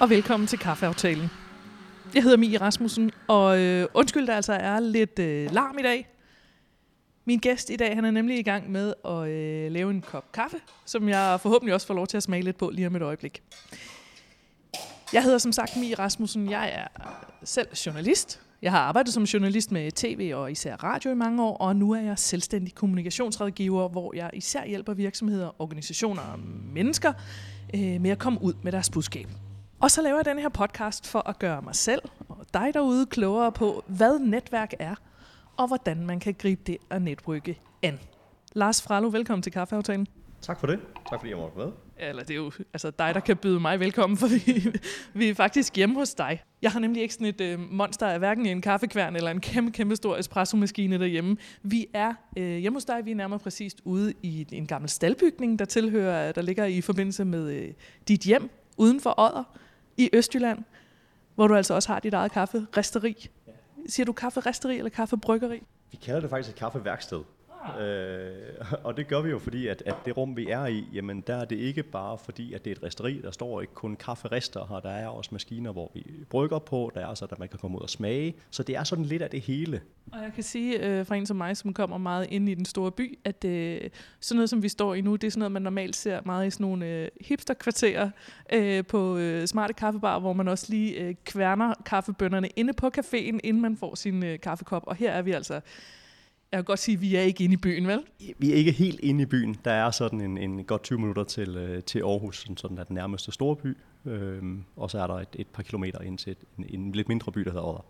Og velkommen til Kaffeaftalen. Jeg hedder Mie Rasmussen, og øh, undskyld, der altså er lidt øh, larm i dag. Min gæst i dag, han er nemlig i gang med at øh, lave en kop kaffe, som jeg forhåbentlig også får lov til at smage lidt på lige om et øjeblik. Jeg hedder som sagt Mie Rasmussen. Jeg er selv journalist. Jeg har arbejdet som journalist med tv og især radio i mange år, og nu er jeg selvstændig kommunikationsrådgiver, hvor jeg især hjælper virksomheder, organisationer og mennesker øh, med at komme ud med deres budskab. Og så laver jeg den her podcast for at gøre mig selv og dig derude klogere på, hvad netværk er, og hvordan man kan gribe det og netbrygge an. Lars Fralo, velkommen til Kaffeaftalen. Tak for det. Tak fordi jeg måtte med. Eller det er jo altså dig, der kan byde mig velkommen, for vi, vi er faktisk hjemme hos dig. Jeg har nemlig ikke sådan et øh, monster af hverken en kaffekværn eller en kæmpe, kæmpe stor espresso-maskine derhjemme. Vi er øh, hjemme hos dig, vi er nærmere præcist ude i en gammel staldbygning, der tilhører, der ligger i forbindelse med øh, dit hjem uden for Odder i Østjylland, hvor du altså også har dit eget kafferisteri. Siger du kafferisteri eller kaffebryggeri? Vi kalder det faktisk et kaffeværksted. Øh, og det gør vi jo, fordi at, at det rum, vi er i, jamen der er det ikke bare fordi, at det er et resteri. Der står ikke kun kafferister her, der er også maskiner, hvor vi brygger på. Der er så, at man kan komme ud og smage. Så det er sådan lidt af det hele. Og jeg kan sige øh, for en som mig, som kommer meget ind i den store by, at øh, sådan noget, som vi står i nu, det er sådan noget, man normalt ser meget i sådan nogle øh, hipsterkvarterer øh, på øh, smarte kaffebar, hvor man også lige øh, kværner kaffebønderne inde på caféen, inden man får sin øh, kaffekop. Og her er vi altså jeg kan godt sige, at vi er ikke inde i byen, vel? Vi er ikke helt inde i byen. Der er sådan en, en godt 20 minutter til, øh, til Aarhus, sådan, sådan er den nærmeste store by. Øhm, og så er der et, et par kilometer ind til et, en, en lidt mindre by, der hedder Odder.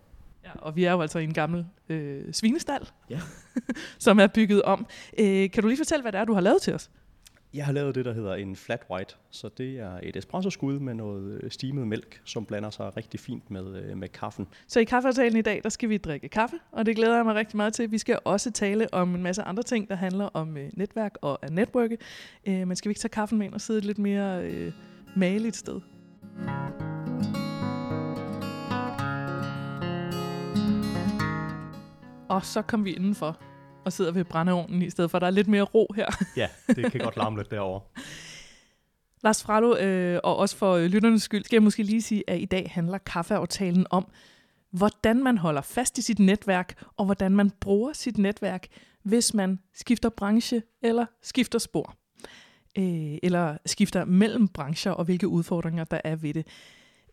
Ja, og vi er jo altså i en gammel øh, svinestal, Ja. som er bygget om. Øh, kan du lige fortælle, hvad det er, du har lavet til os? Jeg har lavet det, der hedder en flat white. Så det er et espresso-skud med noget øh, stimet mælk, som blander sig rigtig fint med, øh, med kaffen. Så i kaffeaftalen i dag, der skal vi drikke kaffe, og det glæder jeg mig rigtig meget til. Vi skal også tale om en masse andre ting, der handler om øh, netværk og at netværke. Men skal vi ikke tage kaffen med ind og sidde et lidt mere øh, maligt sted? Og så kom vi indenfor og sidder ved brændeovnen i stedet for. Der er lidt mere ro her. Ja, det kan godt larme lidt derovre. Lars Frado, øh, og også for øh, lytternes skyld, skal jeg måske lige sige, at i dag handler kaffeaftalen om, hvordan man holder fast i sit netværk, og hvordan man bruger sit netværk, hvis man skifter branche eller skifter spor. Øh, eller skifter mellem brancher, og hvilke udfordringer der er ved det.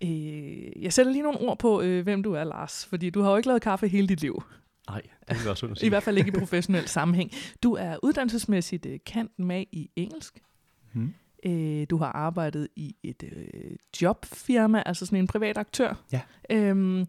Øh, jeg sætter lige nogle ord på, øh, hvem du er, Lars, fordi du har jo ikke lavet kaffe hele dit liv. Nej, det vil være synd at I sige. hvert fald ikke i professionel sammenhæng. Du er uddannelsesmæssigt øh, kant med i engelsk. Hmm. Øh, du har arbejdet i et øh, jobfirma, altså sådan en privat aktør. Ja. Øhm,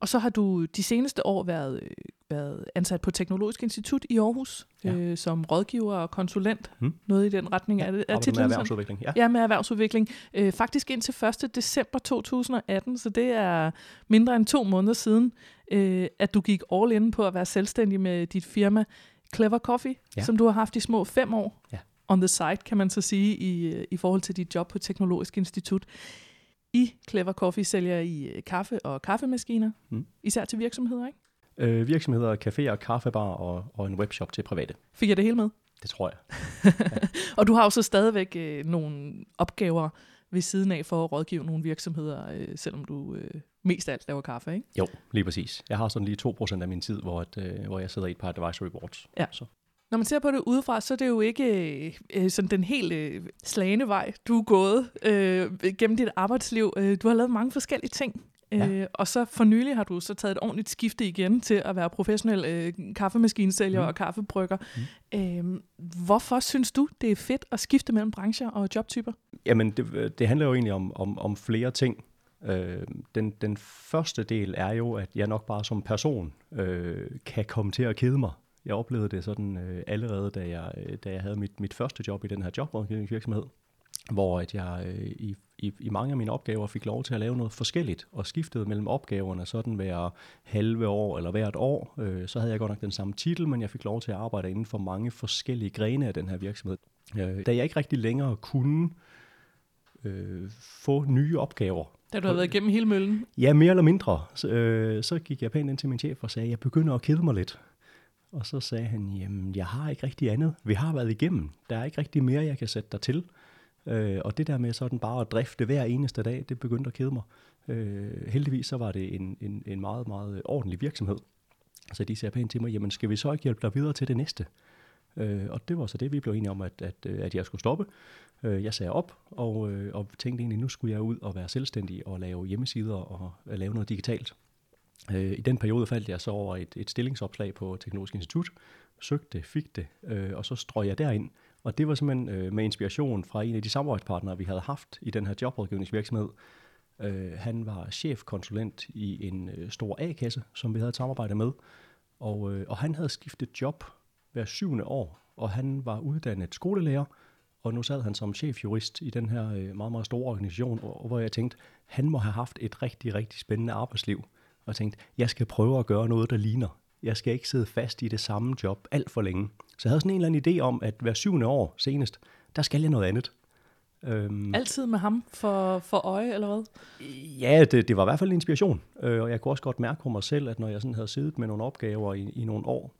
og så har du de seneste år været, øh, været ansat på Teknologisk Institut i Aarhus, Ja. øh, som rådgiver og konsulent. Hmm. Noget i den retning. er det, er med titlen sådan? erhvervsudvikling. Ja. Ja, med erhvervsudvikling. Øh, faktisk indtil 1. december 2018, så det er mindre end to måneder siden, øh, at du gik all in på at være selvstændig med dit firma Clever Coffee, ja. Ja. som du har haft i små fem år. Ja. On the side, kan man så sige, i, øh, i forhold til dit job på Teknologisk Institut. I Clever Coffee sælger I øh, kaffe og kaffemaskiner, Mm. især til virksomheder, ikke? Øh, virksomheder, caféer, kaffebar og, og en webshop til private. Fik jeg det hele med? Det tror jeg. Og du har jo så stadigvæk øh, nogle opgaver ved siden af for at rådgive nogle virksomheder, øh, selvom du øh, mest af alt laver kaffe, ikke? Jo, lige præcis. Jeg har sådan lige 2% af min tid, hvor, at, øh, hvor jeg sidder i et par advisory boards. Ja. Så. Når man ser på det udefra, så er det jo ikke øh, sådan den helt øh, slagende vej, du er gået øh, gennem dit arbejdsliv. Øh, du har lavet mange forskellige ting. Ja. Øh, og så for nylig har du så taget et ordentligt skifte igen til at være professionel øh, kaffemaskinesælger mm. Og kaffebrygger. Mm. Øh, hvorfor synes du, det er fedt at skifte mellem brancher og jobtyper? Jamen, det, det handler jo egentlig om, om, om flere ting. Øh, den, den første del er jo, at jeg nok bare som person øh, kan komme til at kede mig. Jeg oplevede det sådan øh, allerede, da jeg, øh, da jeg havde mit, mit første job i den her jobrådgivningsvirksomhed, hvor at jeg øh, i, i, i mange af mine opgaver fik lov til at lave noget forskelligt, og skiftede mellem opgaverne sådan hver halve år eller hvert år. Øh, så havde jeg godt nok den samme titel, men jeg fik lov til at arbejde inden for mange forskellige grene af den her virksomhed. Øh, da jeg ikke rigtig længere kunne øh, få nye opgaver, Da du har været igennem hele møllen. Ja, mere eller mindre. Så, øh, så gik jeg pænt ind til min chef og sagde, at jeg begynder at kede mig lidt. Og så sagde han, jamen, jeg har ikke rigtig andet. Vi har været igennem. Der er ikke rigtig mere, jeg kan sætte dig til. Øh, og det der med sådan bare at drifte hver eneste dag, det begyndte at kede mig. Øh, heldigvis så var det en, en, en meget, meget ordentlig virksomhed. Så de sagde pænt til mig, jamen skal vi så ikke hjælpe dig videre til det næste? Øh, og det var så det, vi blev enige om, at, at, øh, at jeg skulle stoppe. Øh, jeg sagde op, og, øh, og tænkte egentlig, nu skulle jeg ud og være selvstændig og lave hjemmesider og lave noget digitalt. Øh, I den periode faldt jeg så over et, et stillingsopslag på Teknologisk Institut, søgte, fik det, øh, og så strøg jeg derind. Og det var simpelthen øh, med inspiration fra en af de samarbejdspartnere, vi havde haft i den her jobrådgivningsvirksomhed. Øh, han var chefkonsulent i en øh, stor A-kasse, som vi havde et samarbejde med. Og, øh, og han havde skiftet job hver syvende år, og han var uddannet skolelærer, og nu sad han som chefjurist i den her øh, meget, meget store organisation, og, hvor jeg tænkte, han må have haft et rigtig, rigtig spændende arbejdsliv. Og tænkte, jeg skal prøve at gøre noget, der ligner. Jeg skal ikke sidde fast i det samme job alt for længe. Så jeg havde sådan en eller anden idé om, at hver syvende år senest, der skal jeg noget andet. Øhm, Altid med ham for, for øje, eller hvad? Ja, det, det var i hvert fald en inspiration. Øh, og jeg kunne også godt mærke på mig selv, at når jeg sådan havde siddet med nogle opgaver i, i nogle år,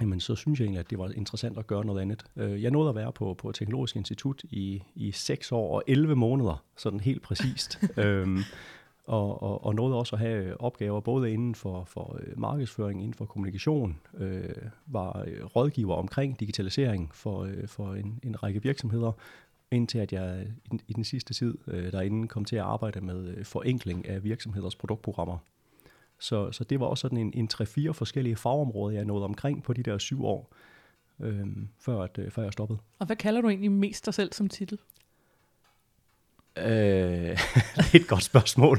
jamen så synes jeg egentlig, at det var interessant at gøre noget andet. Øh, jeg nåede at være på, på Teknologisk Institut i, i 6 år og 11 måneder, sådan helt præcist. øhm, og, og, og nåede også at have opgaver både inden for, for øh, markedsføring, inden for kommunikation, øh, var øh, rådgiver omkring digitalisering for, øh, for en, en række virksomheder, indtil at jeg i, i den sidste tid øh, derinde kom til at arbejde med forenkling af virksomheders produktprogrammer. Så, så det var også sådan en, en 3-4 forskellige fagområder, jeg nåede omkring på de der syv år, øh, før, at, øh, før jeg stoppede. Og hvad kalder du egentlig mest dig selv som titel? Øh, det er et godt spørgsmål.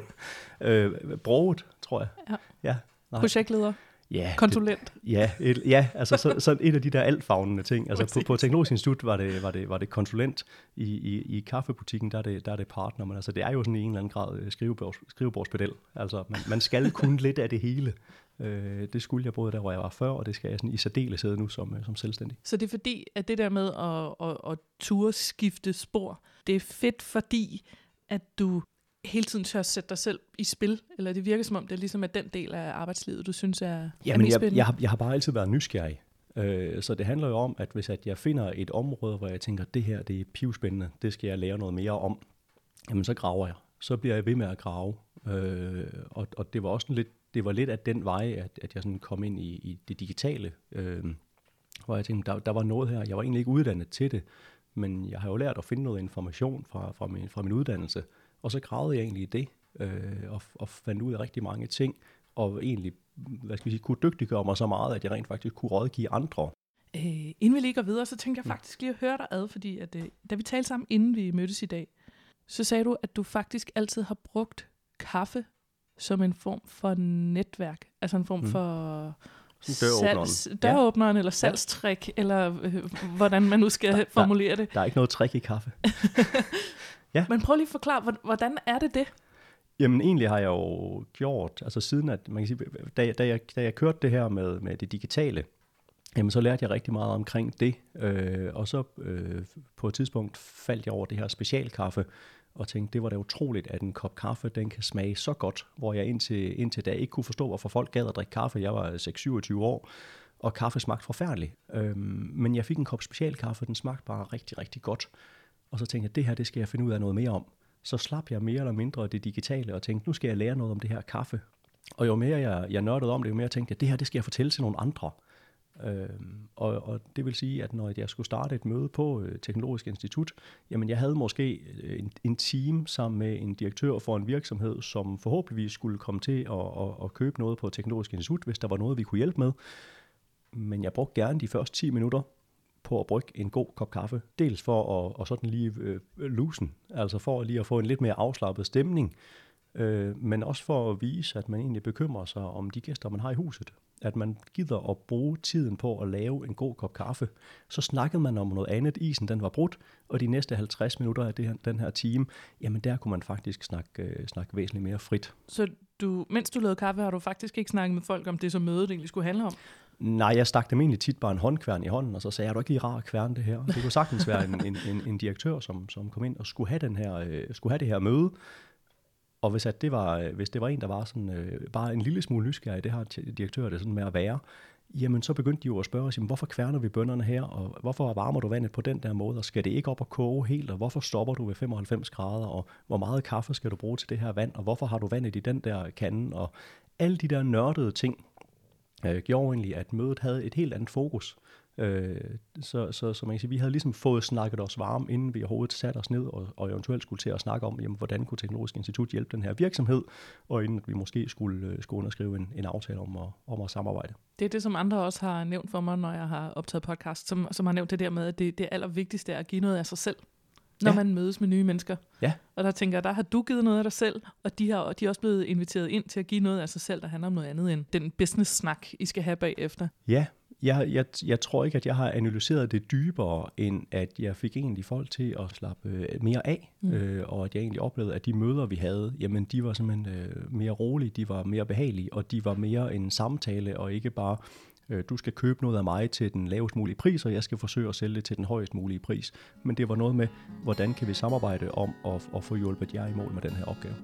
Øh, broget, tror jeg. Ja. ja nej. Projektleder? Ja, Konsulent? Det, ja, et, ja, altså så, så et af de der altfavnende ting. Altså på, på Teknologisk Institut var det, var det, var det konsulent, i, i, i kaffebutikken der er, det, der er det partner, men altså det er jo sådan i en eller anden grad øh, skrivebords, skrivebordspedel. Altså man, man skal kunne lidt af det hele. Øh, det skulle jeg både der, hvor jeg var før, og det skal jeg sådan i særdeleshed nu som, øh, som selvstændig. Så det er fordi, at det der med at, at, at ture skifte spor, det er fedt fordi, at du hele tiden tør sætte dig selv i spil? Eller det virker som om, det er ligesom at den del af arbejdslivet, du synes er, Jamen, er jeg, jeg, har, jeg har bare altid været nysgerrig. Øh, så det handler jo om, at hvis at jeg finder et område, hvor jeg tænker, det her det er pivspændende, det skal jeg lære noget mere om, jamen så graver jeg. Så bliver jeg ved med at grave. Øh, og, og det var også lidt, det var lidt af den vej, at, at jeg sådan kom ind i, i det digitale, øh, hvor jeg tænkte, der, der var noget her, jeg var egentlig ikke uddannet til det, men jeg har jo lært at finde noget information fra, fra, min, fra min uddannelse, og så gravede jeg egentlig i det, øh, og, og fandt ud af rigtig mange ting, og egentlig, hvad skal vi sige, kunne dygtiggøre mig så meget, at jeg rent faktisk kunne rådgive andre. Øh, inden vi lige går videre, så tænker jeg faktisk lige at høre dig ad, fordi at, øh, da vi talte sammen, inden vi mødtes i dag, så sagde du, at du faktisk altid har brugt kaffe som en form for netværk, altså en form mm. for døråbneren, salgs, døråbneren ja. eller salgstrik, ja. eller øh, hvordan man nu skal der, formulere det. Der er ikke noget trick i kaffe. Ja. Men prøv lige at forklare, hvordan er det det? Jamen egentlig har jeg jo gjort, altså siden at, man kan sige, da, da, jeg, da jeg kørte det her med, med det digitale, jamen så lærte jeg rigtig meget omkring det, øh, og så øh, på et tidspunkt faldt jeg over det her specialkaffe, og tænkte, det var da utroligt, at en kop kaffe, den kan smage så godt, hvor jeg indtil, indtil da ikke kunne forstå, hvorfor folk gad at drikke kaffe. Jeg var 6-27 år, og kaffe smagte forfærdeligt. Øhm, men jeg fik en kop specialkaffe, den smagte bare rigtig, rigtig godt. Og så tænkte jeg, det her, det skal jeg finde ud af noget mere om. Så slap jeg mere eller mindre det digitale og tænkte, nu skal jeg lære noget om det her kaffe. Og jo mere jeg, jeg nørdede om det, jo mere tænkte jeg, det her, det skal jeg fortælle til nogle andre. Øh, og, og det vil sige, at når jeg skulle starte et møde på øh, Teknologisk Institut, jamen jeg havde måske øh, en, en team sammen med en direktør for en virksomhed, som forhåbentlig skulle komme til at, at, at købe noget på Teknologisk Institut, hvis der var noget, vi kunne hjælpe med. Men jeg brugte gerne de første 10 minutter på at brygge en god kop kaffe. Dels for at, og sådan lige øh, lusen, altså for lige at få en lidt mere afslappet stemning, øh, men også for at vise, at man egentlig bekymrer sig om de gæster, man har i huset. At man gider at bruge tiden på at lave en god kop kaffe. Så snakkede man om noget andet. Isen den var brudt, og de næste 50 minutter af det her, den her time, jamen der kunne man faktisk snakke, øh, snakke væsentligt mere frit. Så du, mens du lavede kaffe, har du faktisk ikke snakket med folk om det, som mødet egentlig skulle handle om? Nej, jeg stak dem egentlig tit bare en håndkværn i hånden, og så sagde jeg, er du ikke lige rar at kværne det her? Det kunne sagtens være en, en, en, en direktør, som, som kom ind og skulle have, den her, øh, skulle have det her møde. Og hvis, at det var, øh, hvis det var en, der var sådan, øh, bare en lille smule nysgerrig, det har direktør det sådan med at være, jamen så begyndte de jo at spørge os, jamen, hvorfor kværner vi bønderne her, og hvorfor varmer du vandet på den der måde, og skal det ikke op og koge helt, og hvorfor stopper du ved 95 grader, og hvor meget kaffe skal du bruge til det her vand, og hvorfor har du vandet i den der kande, og alle de der nørdede ting, øh, gjorde egentlig, at mødet havde et helt andet fokus. Øh, så, så, så man kan sige, vi havde ligesom fået snakket os varme, inden vi overhovedet satte os ned og, og eventuelt skulle til at snakke om, jamen, hvordan kunne Teknologisk Institut hjælpe den her virksomhed, og inden vi måske skulle, øh, skulle underskrive en, en aftale om at, om at samarbejde. Det er det, som andre også har nævnt for mig, når jeg har optaget podcast, som, som har nævnt det der med, at det, det allervigtigste er at give noget af sig selv når ja. man mødes med nye mennesker. Ja. Og der tænker jeg, der har du givet noget af dig selv, og de, har, de er også blevet inviteret ind til at give noget af sig selv, der handler om noget andet end den business-snak, I skal have bagefter. Ja, jeg, jeg, jeg tror ikke, at jeg har analyseret det dybere, end at jeg fik egentlig folk til at slappe øh, mere af, mm. øh, og at jeg egentlig oplevede, at de møder, vi havde, jamen de var simpelthen øh, mere rolige, de var mere behagelige, og de var mere en samtale, og ikke bare Øh, du skal købe noget af mig til den lavest mulige pris, og jeg skal forsøge at sælge det til den højest mulige pris. Men det var noget med, hvordan kan vi samarbejde om at, at få hjulpet jer i mål med den her opgave.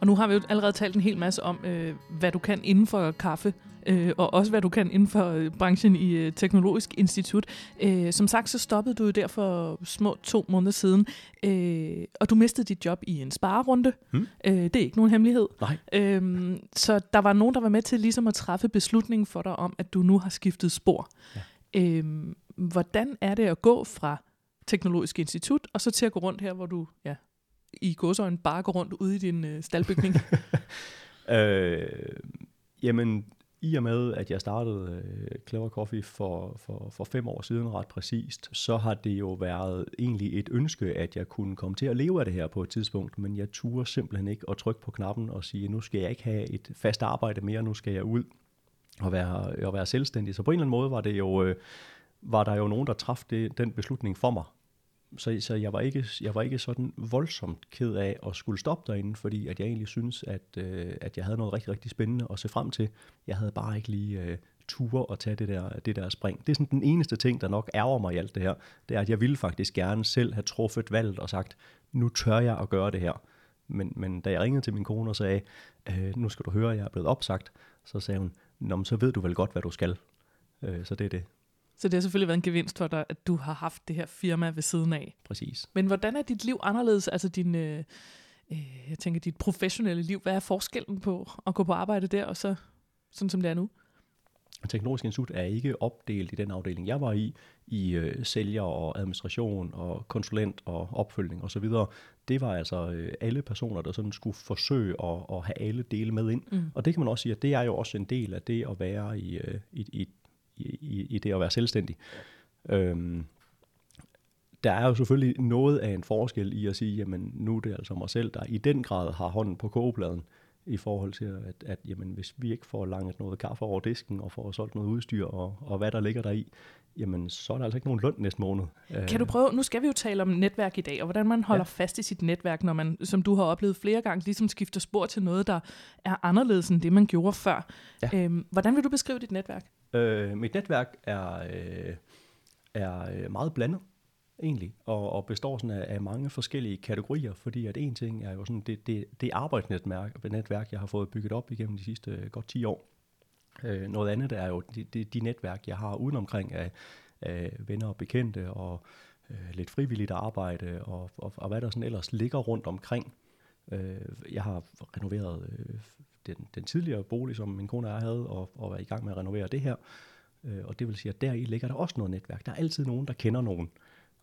Og nu har vi jo allerede talt en hel masse om, øh, hvad du kan inden for kaffe øh, og også hvad du kan inden for øh, branchen i øh, Teknologisk Institut. Øh, som sagt, så stoppede du jo der for små to måneder siden, øh, og du mistede dit job i en sparerunde. Hmm. Øh, det er ikke nogen hemmelighed. Nej. Øh, så der var nogen, der var med til ligesom at træffe beslutningen for dig om, at du nu har skiftet spor. Ja. Øh, hvordan er det at gå fra Teknologisk Institut, og så til at gå rundt her, hvor du ja, i godsøjne bare går rundt ude i din øh, staldbygning? øh, jamen, i og med, at jeg startede øh, Clever Coffee for, for, for fem år siden ret præcist, så har det jo været egentlig et ønske, at jeg kunne komme til at leve af det her på et tidspunkt, men jeg turde simpelthen ikke at trykke på knappen og sige, nu skal jeg ikke have et fast arbejde mere, nu skal jeg ud og være, og være selvstændig. Så på en eller anden måde var, det jo, øh, var der jo nogen, der træffede den beslutning for mig så, så jeg, var ikke, jeg var ikke sådan voldsomt ked af at skulle stoppe derinde, fordi at jeg egentlig synes, at, øh, at jeg havde noget rigtig, rigtig spændende at se frem til. Jeg havde bare ikke lige øh, ture at tage det der, det der spring. Det er sådan den eneste ting, der nok ærger mig i alt det her, det er, at jeg ville faktisk gerne selv have truffet valget og sagt, nu tør jeg at gøre det her. Men, men da jeg ringede til min kone og sagde, øh, nu skal du høre, at jeg er blevet opsagt, så sagde hun, Nå, så ved du vel godt, hvad du skal. Øh, så det er det. Så det har selvfølgelig været en gevinst for dig, at du har haft det her firma ved siden af. Præcis. Men hvordan er dit liv anderledes? Altså din, øh, øh, jeg tænker, dit professionelle liv. Hvad er forskellen på at gå på arbejde der, og så sådan som det er nu? Teknologisk Institut er ikke opdelt i den afdeling, jeg var i, i øh, sælger og administration og konsulent og opfølgning osv. Det var altså øh, alle personer, der sådan skulle forsøge at, at have alle dele med ind. Mm. Og det kan man også sige, at det er jo også en del af det at være i, øh, i, i i, i det at være selvstændig. Øhm, der er jo selvfølgelig noget af en forskel i at sige, jamen nu er det altså mig selv, der i den grad har hånden på kogepladen, i forhold til, at, at jamen, hvis vi ikke får langt noget kaffe over disken, og får solgt noget udstyr, og, og hvad der ligger der i, jamen så er der altså ikke nogen løn næste måned. Kan du prøve, nu skal vi jo tale om netværk i dag, og hvordan man holder ja. fast i sit netværk, når man, som du har oplevet flere gange, ligesom skifter spor til noget, der er anderledes end det, man gjorde før. Ja. Øhm, hvordan vil du beskrive dit netværk? Øh, mit netværk er, øh, er øh, meget blandet egentlig, og, og består sådan af, af mange forskellige kategorier, fordi at en ting er jo sådan det, det, det arbejdsnetværk, netværk, jeg har fået bygget op igennem de sidste øh, godt 10 år. Øh, noget andet er jo de, de, de netværk, jeg har udenomkring af, af venner og bekendte, og øh, lidt frivilligt arbejde, og, og, og hvad der sådan ellers ligger rundt omkring. Øh, jeg har renoveret øh, den, den tidligere bolig, som min kone og jeg havde, og, og er i gang med at renovere det her. Øh, og det vil sige, at der i ligger der også noget netværk. Der er altid nogen, der kender nogen.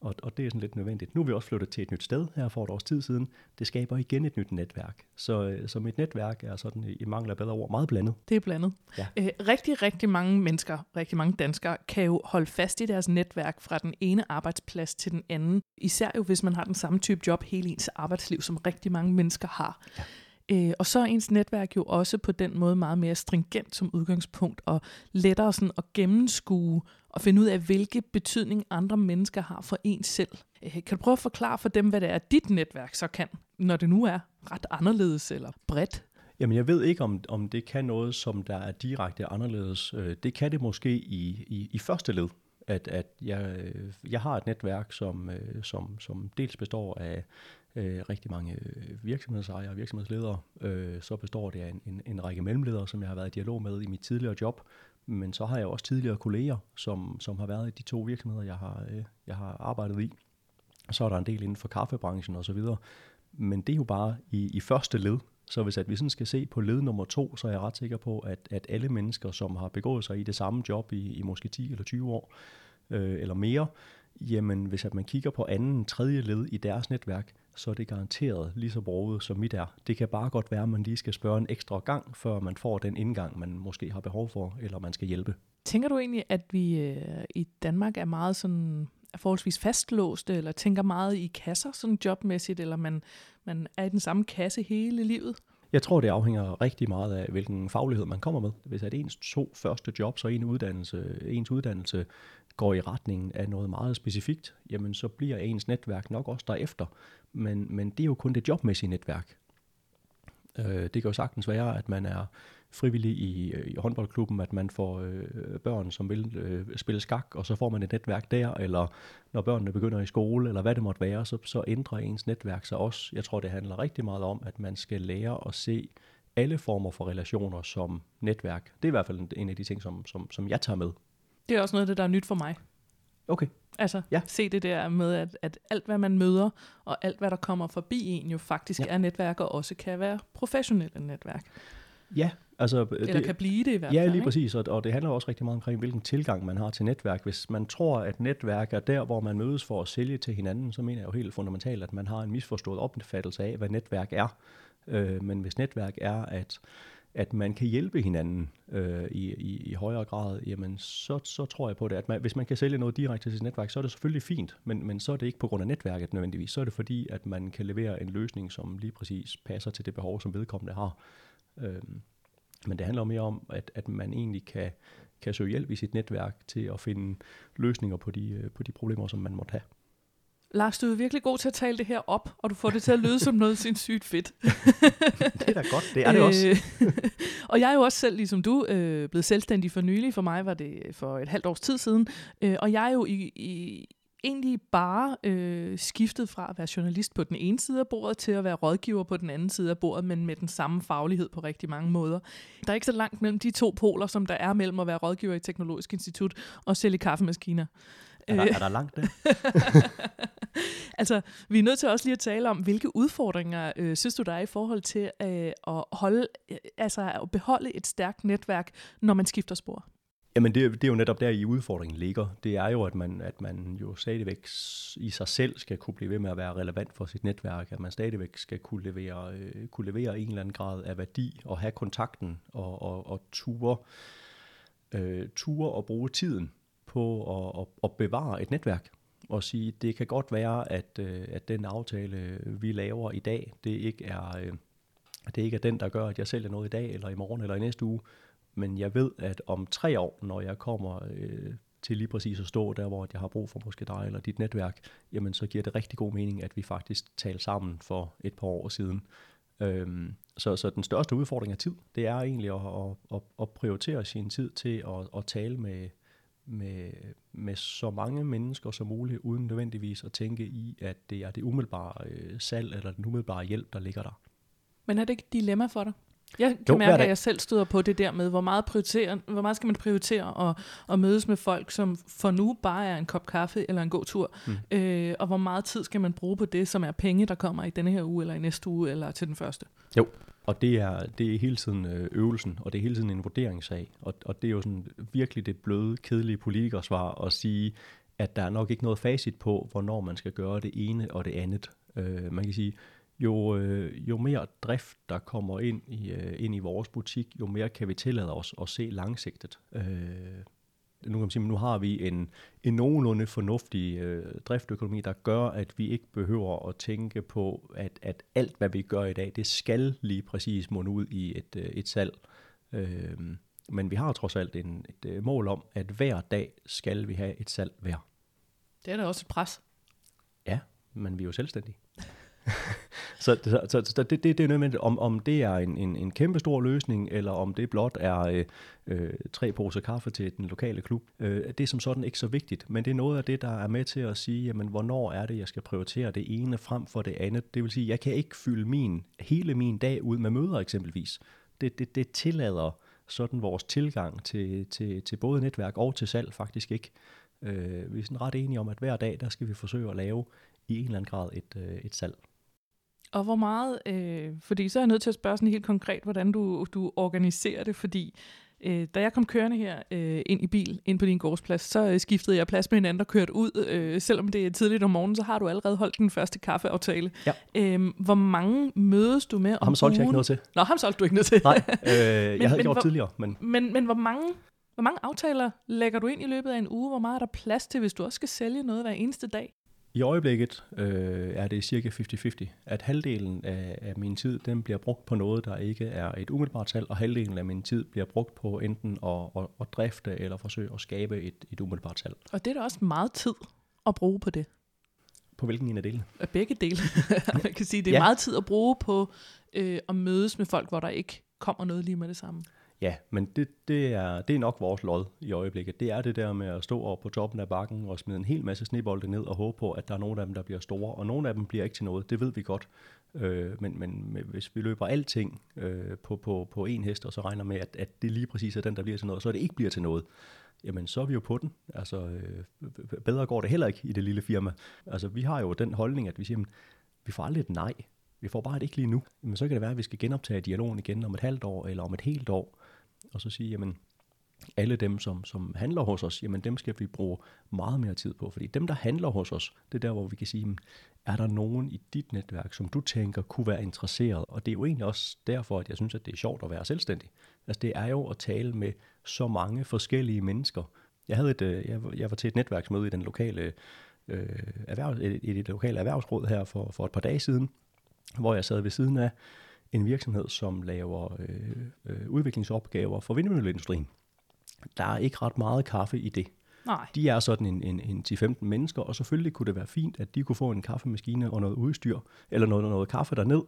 Og, og det er sådan lidt nødvendigt. Nu er vi også flyttet til et nyt sted her for et års tid siden. Det skaber igen et nyt netværk. Så, øh, så mit netværk er sådan, i mangel af bedre ord, meget blandet. Det er blandet. Ja. Æ, øh, rigtig, rigtig mange mennesker, rigtig mange danskere, kan jo holde fast i deres netværk fra den ene arbejdsplads til den anden. Især jo, hvis man har den samme type job hele ens arbejdsliv, som rigtig mange mennesker har. Ja. Øh, og så er ens netværk jo også på den måde meget mere stringent som udgangspunkt, og lettere sådan at gennemskue og finde ud af, hvilke betydning andre mennesker har for en selv. Øh, kan du prøve at forklare for dem, hvad det er, dit netværk så kan, når det nu er ret anderledes eller bredt? Jamen, jeg ved ikke, om, om det kan noget, som der er direkte anderledes. Øh, det kan det måske i, i, i første led, at, at jeg, øh, jeg har et netværk, som, øh, som, som dels består af øh, rigtig mange øh, virksomhedsejere og virksomhedsledere. Øh, så består det af en, en, en række mellemledere, som jeg har været i dialog med i mit tidligere job. Men så har jeg også tidligere kolleger, som, som har været i de to virksomheder, jeg har, øh, jeg har arbejdet i. Så er der en del inden for kaffebranchen osv. Men det er jo bare i, i første led. Så hvis at vi sådan skal se på led nummer to, så er jeg ret sikker på, at, at alle mennesker, som har begået sig i det samme job i, i måske 10 eller 20 år, øh, eller mere, jamen hvis at man kigger på anden, tredje led i deres netværk, så er det garanteret lige så broget som mit er. Det kan bare godt være, at man lige skal spørge en ekstra gang, før man får den indgang, man måske har behov for, eller man skal hjælpe. Tænker du egentlig, at vi øh, i Danmark er meget sådan er forholdsvis fastlåste, eller tænker meget i kasser, sådan jobmæssigt, eller man, man er i den samme kasse hele livet? Jeg tror, det afhænger rigtig meget af, hvilken faglighed man kommer med. Hvis at ens to første jobs og en uddannelse, ens uddannelse går i retningen af noget meget specifikt, jamen så bliver ens netværk nok også derefter. Men, men det er jo kun det jobmæssige netværk. Øh, det kan jo sagtens være, at man er frivillig i, i håndboldklubben, at man får øh, børn, som vil øh, spille skak, og så får man et netværk der, eller når børnene begynder i skole, eller hvad det måtte være, så, så ændrer ens netværk sig også. Jeg tror, det handler rigtig meget om, at man skal lære at se alle former for relationer som netværk. Det er i hvert fald en af de ting, som, som, som jeg tager med. Det er også noget af det, der er nyt for mig. Okay. Altså, ja. se det der med, at, at alt, hvad man møder, og alt, hvad der kommer forbi en, jo faktisk ja. er netværk, og også kan være professionelle netværk. Ja, altså... Eller det, kan blive det i hvert fald. Ja, lige ikke? præcis, og, og det handler også rigtig meget omkring, hvilken tilgang man har til netværk. Hvis man tror, at netværk er der, hvor man mødes for at sælge til hinanden, så mener jeg jo helt fundamentalt, at man har en misforstået opfattelse af, hvad netværk er. Øh, men hvis netværk er, at at man kan hjælpe hinanden øh, i, i, i højere grad, jamen så, så tror jeg på det, at man, hvis man kan sælge noget direkte til sit netværk, så er det selvfølgelig fint, men, men så er det ikke på grund af netværket nødvendigvis, så er det fordi, at man kan levere en løsning, som lige præcis passer til det behov, som vedkommende har. Øh, men det handler mere om, at, at man egentlig kan, kan søge hjælp i sit netværk til at finde løsninger på de, øh, på de problemer, som man måtte have. Lars, du er virkelig god til at tale det her op, og du får det til at lyde som noget sindssygt fedt. det er da godt, det er det også. og jeg er jo også selv, ligesom du, øh, blevet selvstændig for nylig. For mig var det for et halvt års tid siden. Øh, og jeg er jo i, i, egentlig bare øh, skiftet fra at være journalist på den ene side af bordet til at være rådgiver på den anden side af bordet, men med den samme faglighed på rigtig mange måder. Der er ikke så langt mellem de to poler, som der er mellem at være rådgiver i Teknologisk Institut og sælge kaffemaskiner. Er der, er der langt det? altså, vi er nødt til også lige at tale om, hvilke udfordringer øh, synes du, der er i forhold til øh, at holde, øh, altså at beholde et stærkt netværk, når man skifter spor? Jamen det, det er jo netop der i udfordringen ligger. Det er jo, at man, at man jo stadigvæk i sig selv skal kunne blive ved med at være relevant for sit netværk, at man stadigvæk skal kunne levere, øh, kunne levere en eller anden grad af værdi og have kontakten og, og, og ture, øh, ture og bruge tiden på at, at, at bevare et netværk og sige, det kan godt være, at, øh, at den aftale, øh, vi laver i dag, det ikke er, øh, det ikke er den, der gør, at jeg sælger noget i dag, eller i morgen, eller i næste uge. Men jeg ved, at om tre år, når jeg kommer øh, til lige præcis at stå der, hvor jeg har brug for måske dig eller dit netværk, jamen så giver det rigtig god mening, at vi faktisk taler sammen for et par år siden. Øhm, så, så den største udfordring er tid. Det er egentlig at, at, at, at prioritere sin tid til at, at tale med, med, med så mange mennesker som muligt, uden nødvendigvis at tænke i, at det er det umiddelbare øh, salg eller den umiddelbare hjælp, der ligger der. Men er det ikke et dilemma for dig? Jeg kan jo, mærke, at jeg selv støder på det der med, hvor meget, prioritere, hvor meget skal man prioritere at, at mødes med folk, som for nu bare er en kop kaffe eller en god tur, mm. øh, og hvor meget tid skal man bruge på det, som er penge, der kommer i denne her uge, eller i næste uge, eller til den første? Jo, og det er, det er hele tiden øh, øvelsen, og det er hele tiden en vurderingssag. Og, og det er jo sådan virkelig det bløde, kedelige politikersvar at sige, at der er nok ikke noget facit på, hvornår man skal gøre det ene og det andet. Øh, man kan sige, jo, øh, jo mere drift, der kommer ind i, øh, ind i vores butik, jo mere kan vi tillade os at se langsigtet. Øh, nu kan man sige, nu har vi en, en nogenlunde fornuftig øh, driftøkonomi, der gør, at vi ikke behøver at tænke på, at, at alt, hvad vi gør i dag, det skal lige præcis munde ud i et, øh, et salg. Øh, men vi har trods alt en, et øh, mål om, at hver dag skal vi have et salg hver. Det er da også et pres. Ja, men vi er jo selvstændige så, så, så, så det, det, det er nødvendigt, om, om det er en, en, en kæmpe stor løsning, eller om det blot er øh, øh, tre poser kaffe til den lokale klub. Øh, det er som sådan ikke så vigtigt, men det er noget af det, der er med til at sige, jamen, hvornår er det, jeg skal prioritere det ene frem for det andet. Det vil sige, jeg kan ikke fylde min, hele min dag ud med møder eksempelvis. Det, det, det tillader sådan vores tilgang til, til, til både netværk og til salg faktisk ikke. Øh, vi er sådan ret enige om, at hver dag, der skal vi forsøge at lave i en eller anden grad et, øh, et salg. Og hvor meget, øh, fordi så er jeg nødt til at spørge sådan helt konkret, hvordan du, du organiserer det, fordi øh, da jeg kom kørende her øh, ind i bil, ind på din gårdsplads, så øh, skiftede jeg plads med hinanden og kørte ud. Øh, selvom det er tidligt om morgenen, så har du allerede holdt den første kaffeaftale. Ja. Øh, hvor mange mødes du med om Ham solgte jeg ikke noget til. Nå, ham solgte du ikke noget til. Nej, øh, jeg Men- havde men gjort hvor- tidligere, men Men, men hvor mange hvor mange aftaler lægger du ind i løbet af en uge? Hvor meget er der plads til, hvis du også skal sælge noget hver eneste dag? I øjeblikket øh, er det cirka 50-50, at halvdelen af, af min tid, den bliver brugt på noget, der ikke er et umiddelbart salg, og halvdelen af min tid bliver brugt på enten at, at, at drifte eller forsøge at skabe et, et umiddelbart salg. Og det er da også meget tid at bruge på det. På hvilken en af delene? Begge dele. Man kan sige, det er ja. meget tid at bruge på øh, at mødes med folk, hvor der ikke kommer noget lige med det samme. Ja, men det, det, er, det er nok vores lod i øjeblikket. Det er det der med at stå over på toppen af bakken og smide en hel masse snebolde ned og håbe på, at der er nogle af dem, der bliver store, og nogle af dem bliver ikke til noget. Det ved vi godt. Øh, men, men hvis vi løber alting øh, på, på, på en hest, og så regner med, at, at det lige præcis er den, der bliver til noget, så det ikke bliver til noget, jamen så er vi jo på den. Altså, øh, bedre går det heller ikke i det lille firma. Altså, vi har jo den holdning, at vi siger, jamen, vi får aldrig et nej. Vi får bare et ikke lige nu. Men så kan det være, at vi skal genoptage dialogen igen om et halvt år, eller om et helt år, og så sige, jamen, alle dem, som, som handler hos os, jamen dem skal vi bruge meget mere tid på. Fordi dem, der handler hos os, det er der, hvor vi kan sige, jamen, er der nogen i dit netværk, som du tænker kunne være interesseret? Og det er jo egentlig også derfor, at jeg synes, at det er sjovt at være selvstændig. Altså det er jo at tale med så mange forskellige mennesker. Jeg, havde et, øh, jeg, var- jeg var til et netværksmøde i den lokale, øh, erhverv, i i det lokale erhvervsråd her for, for et par dage siden, hvor jeg sad ved siden af en virksomhed, som laver øh, øh, udviklingsopgaver for vindmølleindustrien. Der er ikke ret meget kaffe i det. Nej. De er sådan en, en, en 10-15 mennesker, og selvfølgelig kunne det være fint, at de kunne få en kaffemaskine og noget udstyr, eller noget, noget kaffe derned.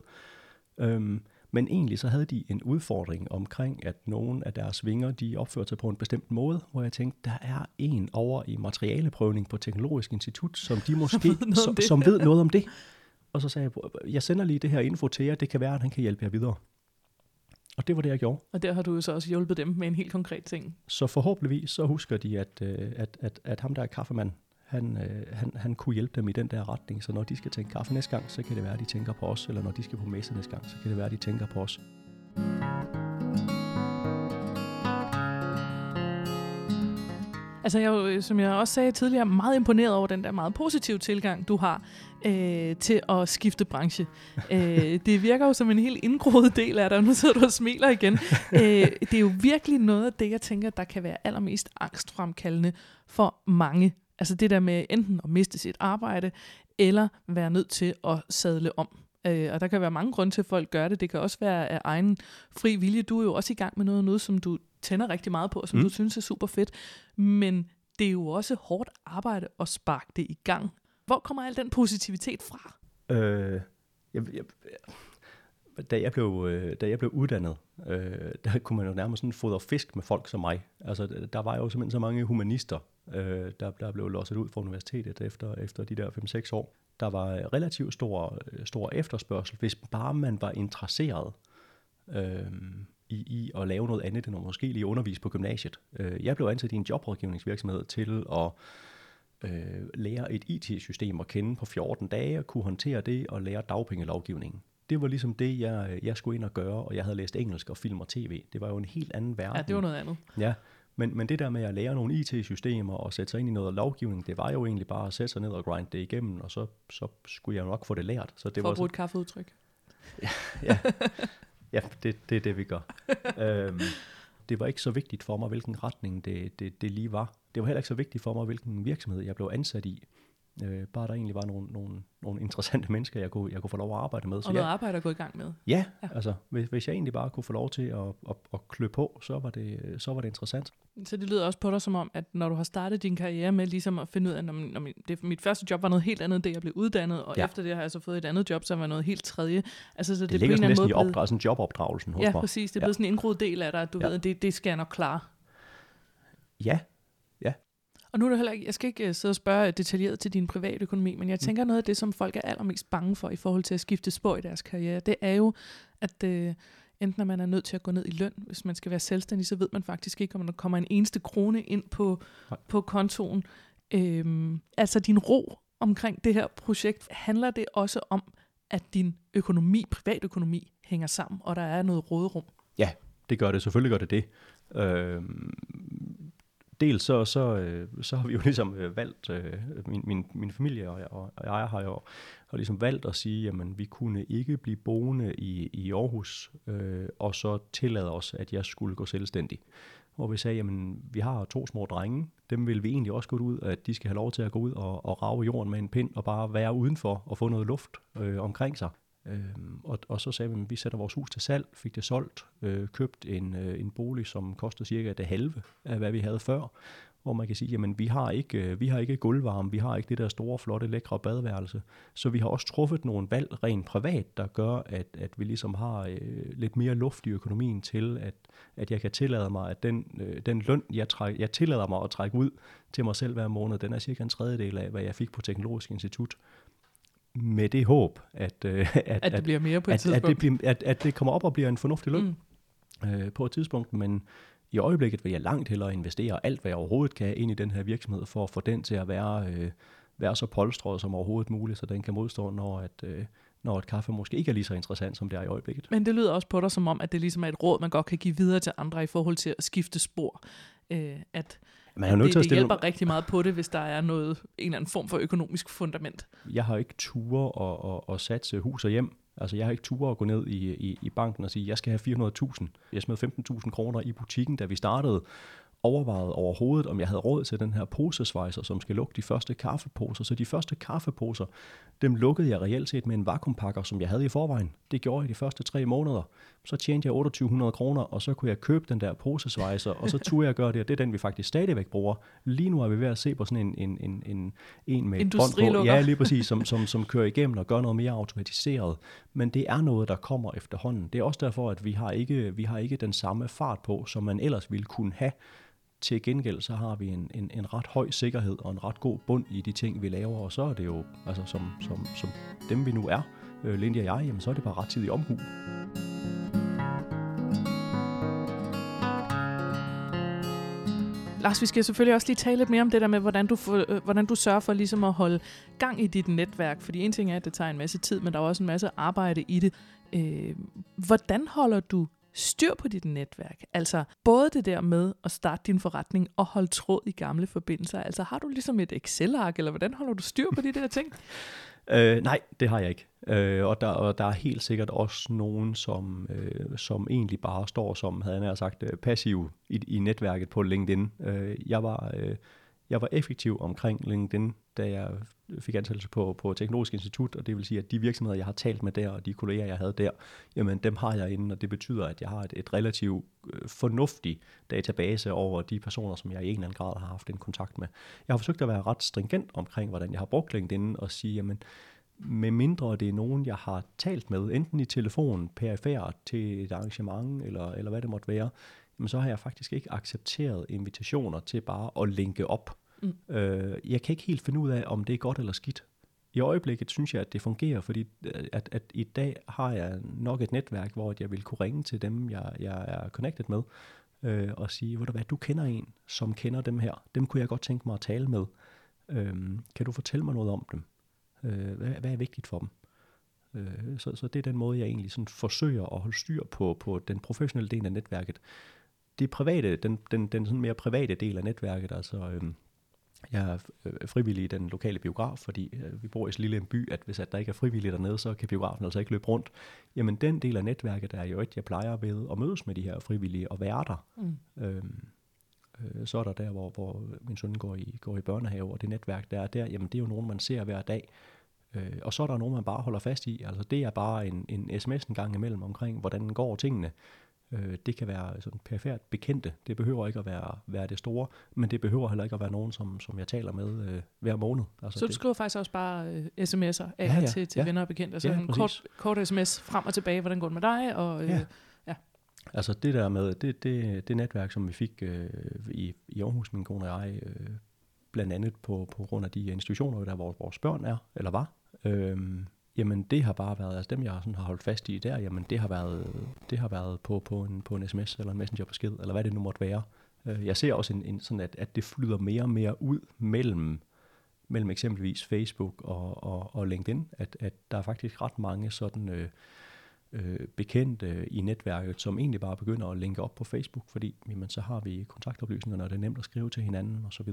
Øhm, men egentlig så havde de en udfordring omkring, at nogle af deres vinger, de opførte sig på en bestemt måde, hvor jeg tænkte, der er en over i materialeprøvning på Teknologisk Institut, som de måske, som, som ved noget om det. Og så sagde jeg, jeg sender lige det her info til jer, det kan være, at han kan hjælpe jer videre. Og det var det, jeg gjorde. Og der har du så også hjulpet dem med en helt konkret ting. Så forhåbentligvis så husker de, at, øh, at, at, at ham der er kaffemand, han, øh, han, han kunne hjælpe dem i den der retning. Så når de skal tænke kaffe næste gang, så kan det være, at de tænker på os. Eller når de skal på messe næste gang, så kan det være, at de tænker på os. Altså jeg, er jo, øh, som jeg også sagde tidligere, meget imponeret over den der meget positive tilgang, du har øh, til at skifte branche. øh, det virker jo som en helt indgroet del af dig, nu sidder du og smiler igen. øh, det er jo virkelig noget af det, jeg tænker, der kan være allermest angstfremkaldende for mange. Altså det der med enten at miste sit arbejde, eller være nødt til at sadle om. Øh, og der kan være mange grunde til, at folk gør det. Det kan også være af egen fri vilje. Du er jo også i gang med noget, noget som du tænder rigtig meget på, og som Mm. du synes er super fedt. Men det er jo også hårdt arbejde at sparke det i gang. Hvor kommer al den positivitet fra? Øh, jeg, jeg, da, jeg blev, øh, da jeg blev uddannet, øh, der kunne man jo nærmest sådan fodre fisk med folk som mig. Altså, der var jo simpelthen så mange humanister, øh, der, der blev losset ud fra universitetet efter, efter de der 5-6 år. Der var relativt stor, øh, stor efterspørgsel, hvis bare man var interesseret øh, i, i at lave noget andet end at måske lige undervise på gymnasiet. Øh, jeg blev ansat i en jobrådgivningsvirksomhed til at øh, lære et IT-system at kende på 14 dage, kunne håndtere det og lære dagpengelovgivningen. Det var ligesom det, jeg, jeg skulle ind og gøre, og jeg havde læst engelsk og film og tv. Det var jo en helt anden verden. Ja, det var noget andet. Ja, men, men det der med at lære nogle IT-systemer og sætte sig ind i noget lovgivning, det var jo egentlig bare at sætte sig ned og grinde det igennem, og så, så skulle jeg nok få det lært. Så det For var at bruge et kaffeudtryk. ja, ja det, det er det, vi gør. øhm, det var ikke så vigtigt for mig, hvilken retning det, det, det lige var. Det var heller ikke så vigtigt for mig, hvilken virksomhed jeg blev ansat i. Øh, bare der egentlig var nogle, nogle, nogle interessante mennesker, jeg kunne, jeg kunne få lov at arbejde med. Og noget arbejde at gå i gang med. Ja, ja. altså hvis, hvis jeg egentlig bare kunne få lov til at, at, at klø på, så var, det, så var det interessant. Så det lyder også på dig som om, at når du har startet din karriere med ligesom at finde ud af, når, når min, det, mit første job var noget helt andet, det jeg blev uddannet, og ja. efter det har jeg så fået et andet job, som var noget helt tredje. Altså, så det, det ligger en næsten måde i opdrag, sådan jobopdragelsen hos ja, mig. Ja, præcis. Det er blevet ja. sådan en indgroet del af dig, at du ja. ved, at det, det skal jeg nok klare. Ja, og nu er det heller ikke, jeg skal ikke uh, sidde og spørge detaljeret til din private økonomi, men jeg mm. tænker noget af det, som folk er allermest bange for i forhold til at skifte spor i deres karriere, det er jo, at uh, enten når man er nødt til at gå ned i løn, hvis man skal være selvstændig, så ved man faktisk ikke, om der kommer en eneste krone ind på, på kontoen. Øhm, altså din ro omkring det her projekt, handler det også om, at din økonomi, privatøkonomi, hænger sammen, og der er noget råderum? Ja, det gør det. Selvfølgelig gør det det. Øhm, dels så, så, øh, så har vi jo ligesom øh, valgt, øh, min, min, min familie og jeg, og jeg har jo har ligesom valgt at sige, at vi kunne ikke blive boende i, i Aarhus, øh, og så tillade os, at jeg skulle gå selvstændig. Hvor vi sagde, at vi har to små drenge, dem vil vi egentlig også gå ud, at de skal have lov til at gå ud og, og rave jorden med en pind, og bare være udenfor og få noget luft øh, omkring sig. Øhm, og, og så sagde vi, at vi sætter vores hus til salg, fik det solgt, øh, købt en, øh, en bolig, som kostede cirka det halve af, hvad vi havde før, hvor man kan sige, jamen vi har ikke, øh, vi har ikke gulvvarme, vi har ikke det der store, flotte, lækre badeværelse, så vi har også truffet nogle valg rent privat, der gør, at, at vi ligesom har øh, lidt mere luft i økonomien til, at, at jeg kan tillade mig, at den, øh, den løn, jeg, træk, jeg tillader mig at trække ud til mig selv hver måned, den er cirka en tredjedel af, hvad jeg fik på Teknologisk Institut med det håb, at, øh, at, at det bliver mere på et at, tidspunkt. At det, bliver, at, at det kommer op og bliver en fornuftig løn mm. øh, på et tidspunkt, men i øjeblikket vil jeg langt hellere investere alt, hvad jeg overhovedet kan ind i den her virksomhed, for at få den til at være, øh, være så polstret som overhovedet muligt, så den kan modstå, når, at, øh, når et kaffe måske ikke er lige så interessant, som det er i øjeblikket. Men det lyder også på dig som om, at det ligesom er et råd, man godt kan give videre til andre i forhold til at skifte spor. Øh, at man er nødt det, til at stille... det hjælper rigtig meget på det, hvis der er noget, en eller anden form for økonomisk fundament. Jeg har ikke ture og, og, og satse hus og hjem. Altså jeg har ikke ture at gå ned i, i, i banken og sige, jeg skal have 400.000. Jeg smed 15.000 kroner i butikken, da vi startede, overvejet overhovedet, om jeg havde råd til den her posesvejser, som skal lukke de første kaffeposer. Så de første kaffeposer, dem lukkede jeg reelt set med en vakuumpakker, som jeg havde i forvejen. Det gjorde jeg de første tre måneder. Så tjente jeg 2800 kroner, og så kunne jeg købe den der posesvejser, og så turde jeg gøre det, og det er den, vi faktisk stadigvæk bruger. Lige nu er vi ved at se på sådan en, en, en, en, en med et bånd på. Ja, lige præcis, som, som, som kører igennem og gør noget mere automatiseret. Men det er noget, der kommer efterhånden. Det er også derfor, at vi har ikke, vi har ikke den samme fart på, som man ellers ville kunne have til gengæld så har vi en, en, en ret høj sikkerhed og en ret god bund i de ting, vi laver, og så er det jo, altså som, som, som dem vi nu er, øh, Lindy og jeg, jamen så er det bare ret tid i omhu. Lars, vi skal selvfølgelig også lige tale lidt mere om det der med, hvordan du, for, øh, hvordan du sørger for ligesom at holde gang i dit netværk. Fordi en ting er, at det tager en masse tid, men der er også en masse arbejde i det. Øh, hvordan holder du styr på dit netværk. Altså både det der med at starte din forretning og holde tråd i gamle forbindelser. Altså har du ligesom et Excel-ark, eller hvordan holder du styr på de der ting? Øh, nej, det har jeg ikke. Øh, og, der, og der er helt sikkert også nogen, som, øh, som egentlig bare står som, havde jeg sagt, øh, passiv i, i netværket på LinkedIn. Øh, jeg var... Øh, jeg var effektiv omkring LinkedIn, da jeg fik ansættelse på, på Teknologisk Institut, og det vil sige, at de virksomheder, jeg har talt med der, og de kolleger, jeg havde der, jamen dem har jeg inde, og det betyder, at jeg har et, et relativt øh, fornuftig database over de personer, som jeg i en eller anden grad har haft en kontakt med. Jeg har forsøgt at være ret stringent omkring, hvordan jeg har brugt LinkedIn, og sige, jamen, med mindre det er nogen, jeg har talt med, enten i telefon, perifært til et arrangement, eller, eller hvad det måtte være, jamen så har jeg faktisk ikke accepteret invitationer til bare at linke op Mm. Øh, jeg kan ikke helt finde ud af, om det er godt eller skidt. I øjeblikket synes jeg, at det fungerer, fordi øh, at, at i dag har jeg nok et netværk, hvor jeg vil kunne ringe til dem, jeg, jeg er connected med, øh, og sige, hvor du hvad, du kender en, som kender dem her. Dem kunne jeg godt tænke mig at tale med. Øh, kan du fortælle mig noget om dem? Øh, hvad, hvad er vigtigt for dem? Øh, så, så det er den måde, jeg egentlig sådan forsøger at holde styr på, på den professionelle del af netværket. Det private, den, den, den sådan mere private del af netværket, altså øh, jeg er øh, frivillig i den lokale biograf, fordi øh, vi bor i så lille en by, at hvis at der ikke er frivillige dernede, så kan biografen altså ikke løbe rundt. Jamen den del af netværket er jo et, jeg plejer ved at mødes med de her frivillige og være der. Mm. Øhm, øh, så er der der, hvor, hvor min søn går i, går i børnehave, og det netværk, der er der, jamen det er jo nogen, man ser hver dag. Øh, og så er der nogen, man bare holder fast i. Altså det er bare en, en sms en gang imellem omkring, hvordan går tingene. Øh, det kan være sådan perifært bekendte. Det behøver ikke at være, være det store, men det behøver heller ikke at være nogen, som, som jeg taler med øh, hver måned. Altså så du det, skriver faktisk også bare øh, sms'er af ja, ja, til, til ja. venner og bekendte? Altså ja, en kort, kort sms frem og tilbage, hvordan går det med dig? Og, øh, ja. ja. Altså det der med, det, det, det netværk, som vi fik øh, i, i Aarhus, min kone og jeg, øh, blandt andet på, på grund af de institutioner, der hvor vores børn er, eller var, øh, Jamen det har bare været, altså dem jeg sådan har holdt fast i der, jamen det har været, det har været på, på, en, på en sms eller en messengerbesked, eller hvad det nu måtte være. Øh, jeg ser også en, en sådan, at, at det flyder mere og mere ud mellem, mellem eksempelvis Facebook og, og, og LinkedIn, at, at der er faktisk ret mange sådan øh, øh, bekendte i netværket, som egentlig bare begynder at linke op på Facebook, fordi jamen, så har vi kontaktoplysningerne, og det er nemt at skrive til hinanden osv.